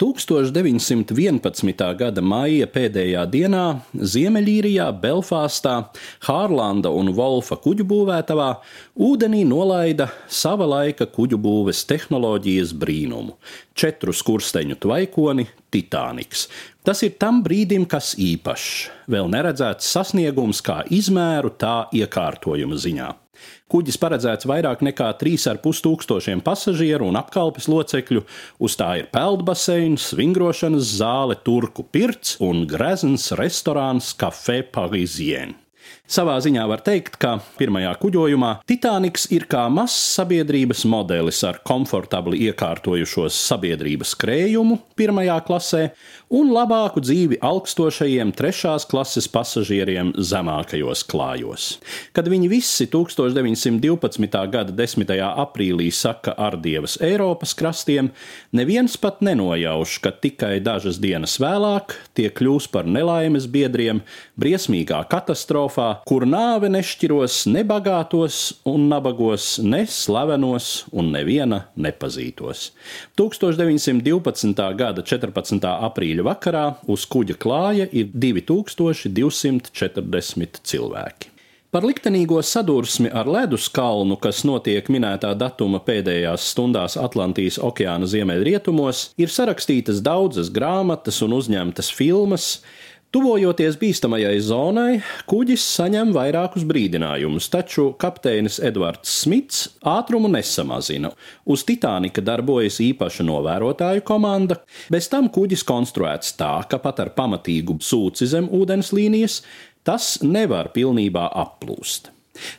1911. gada maija pēdējā dienā Ziemeļīrijā, Belfāstā, Hārlanda un Volfa kuģu būvētavā ūdenī nolaida sava laika kuģu būves tehnoloģijas brīnumu - četru skursteņu tvaikoni Titaniks. Tas ir tam brīdim, kas īpašs, vēl neredzēts sasniegums kā izmēru, tā iekārtojuma ziņā. Kuģis paredzēts vairāk nekā 3,5 tūkstošiem pasažieru un apkalpes locekļu, uz tā ir peldbaseins, vingrošanas zāle, turku pirts un grezns restorāns Café Parisien. Savā ziņā var teikt, ka pirmajā kuģojumā Titaniks ir kā mazs sabiedrības modelis ar komfortabli iekārtojušos sabiedrības krējumu pirmajā klasē un labāku dzīvi augstošajiem trešās klases pasažieriem zemākajos klājos. Kad viņi visi 1912. gada 10. aprīlī saka ar dievas Eiropas krastiem, neviens pat nenojauš, ka tikai dažas dienas vēlāk tie kļūs par nelaimes biedriem briesmīgā katastrofā, kur nāve nešķiros ne bagātos un nabagos, ne slavenos un neviena nepazītos. 1912. gada 14. aprīļa vakarā uz kuģa klāja ir 2240 cilvēki. Par liktenīgo sadursmi ar ledus kalnu, kas notiek minētā datuma pēdējās stundās Atlantijas okeāna ziemeļrietumos, ir sarakstītas daudzas grāmatas un uzņemtas filmas, Tuvojoties bīstamajai zonai, kuģis saņem vairākus brīdinājumus, taču kapteinis Edvards Smits ātrumu nesamazina. Uz Titanika darbojas īpaša novērotāju komanda, bez tam kuģis konstruēts tā, ka pat ar pamatīgu sūci zem ūdens līnijas tas nevar pilnībā applūst.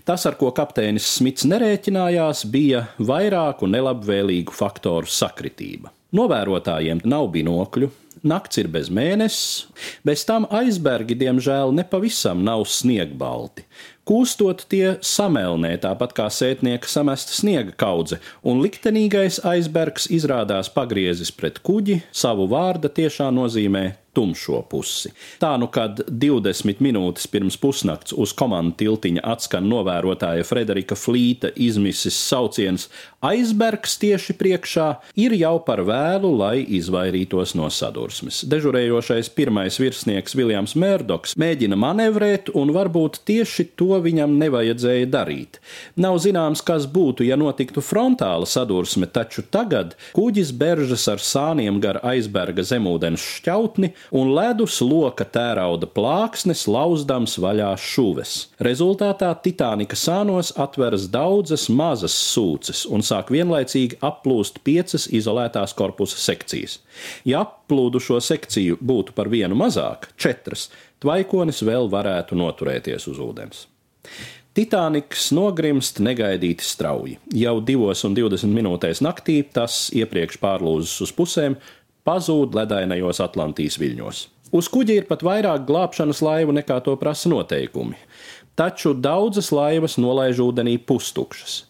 Tas, ar ko kapteinis Smits nerēķinājās, bija vairāku nelabvēlīgu faktoru sakritība. Novērotājiem nav binokļu, nakts ir bez mēnesis, bez tam aizbergi, diemžēl, nepavisam nav sniegbalti. Kūstot tie samelnē, tāpat kā sētnieka samesta sniega kaudze, un liktenīgais aizbergs izrādās pagriezis pret kuģi, savu vārda tiešā nozīmē tumšo pusi. Tā nu, kad 20 minūtes pirms pusnakts uz komandu tiltiņa atskan novērotāja Frederika Flīta izmisis sauciens aizbergs tieši priekšā, ir jau par vēlu, lai izvairītos no sadursmes. Dežurējošais pirmais virsnieks Viljams Mērdoks mēģina manevrēt, un varbūt tieši to viņam nevajadzēja darīt. Nav zināms, kas būtu, ja notiktu frontāla sadursme, taču tagad kuģis beržas ar sāniem gar aizberga zemūdens šķautni un ledus loka tērauda plāksnes lauzdams vaļā šuves. Rezultātā Titanika sānos atveras daudzas mazas sūces un sāk vienlaicīgi applūst piecas izolētās korpusa sekcijas. Ja applūdušo sekciju būtu par vienu mazāk, četras, tvaikonis vēl varētu noturēties uz ūdens. Titaniks nogrimst negaidīti strauji. Jau 2,20 minūtēs naktī tas iepriekš pārlūzis uz pusēm, pazūd ledainajos Atlantijas viļņos. Uz kuģa ir pat vairāk glābšanas laivu nekā to prasa noteikumi, taču daudzas laivas nolaiž ūdenī pustukšas.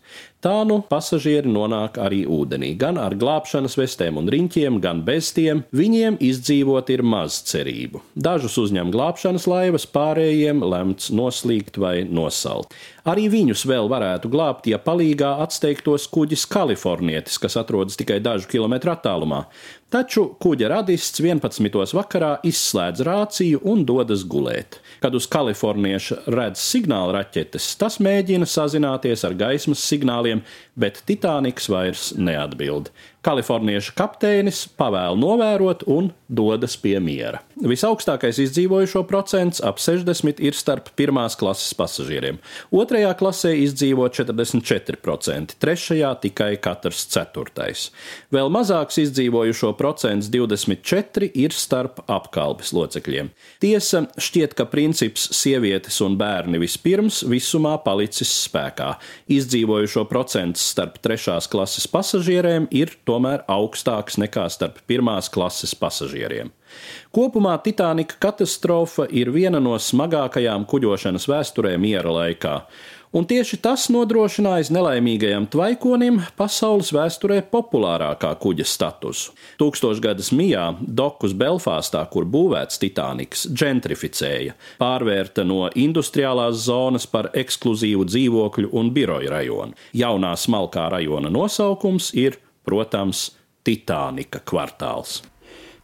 Tā nu pasažieri nonāk arī ūdenī, gan ar glābšanas vestēm un riņķiem, gan bez tiem. Viņiem izdzīvot ir maz cerību. Dažus uzņem glābšanas laivas, pārējiem lemts noslīgt vai nosalt. Arī viņus vēl varētu glābt, ja palīgā atsteigtos kuģis Kalifornietis, kas atrodas tikai dažu kilometru attālumā. Taču kuģa radists 11. vakarā izslēdz rāciju un dodas gulēt. Kad uz kalifornieša redz signāla raķetes, tas mēģina sazināties ar gaismas signāliem, bet Titaniks vairs neatbild. Kaliforniešu kapteinis pavēl novērot un dodas pie miera. Visaugstākais izdzīvojušo procents ap 60 ir starp pirmās klases pasažieriem. Otrajā klasē izdzīvo 44%, trešajā tikai katrs ceturtais. Vēl mazāks izdzīvojušo procents 24 ir starp apkalpes locekļiem. Tiesa, šķiet, ka princips sievietes un bērni vispirms visumā palicis spēkā. Izdzīvojušo procents starp trešās klases pasažieriem ir tomēr augstāks nekā starp pirmās klases pasažieriem. Kopumā Titanika katastrofa ir viena no smagākajām kuģošanas vēsturē miera laikā, un tieši tas nodrošinājis nelaimīgajam tvaikonim pasaules vēsturē populārākā kuģa statusu. Tūkstošgadas mijā dokus Belfāstā, kur būvēts Titaniks, gentrificēja, pārvērta no industriālās zonas par ekskluzīvu dzīvokļu un biroju rajonu. Jaunā smalkā rajona nosaukums ir protams, Titānika kvartāls.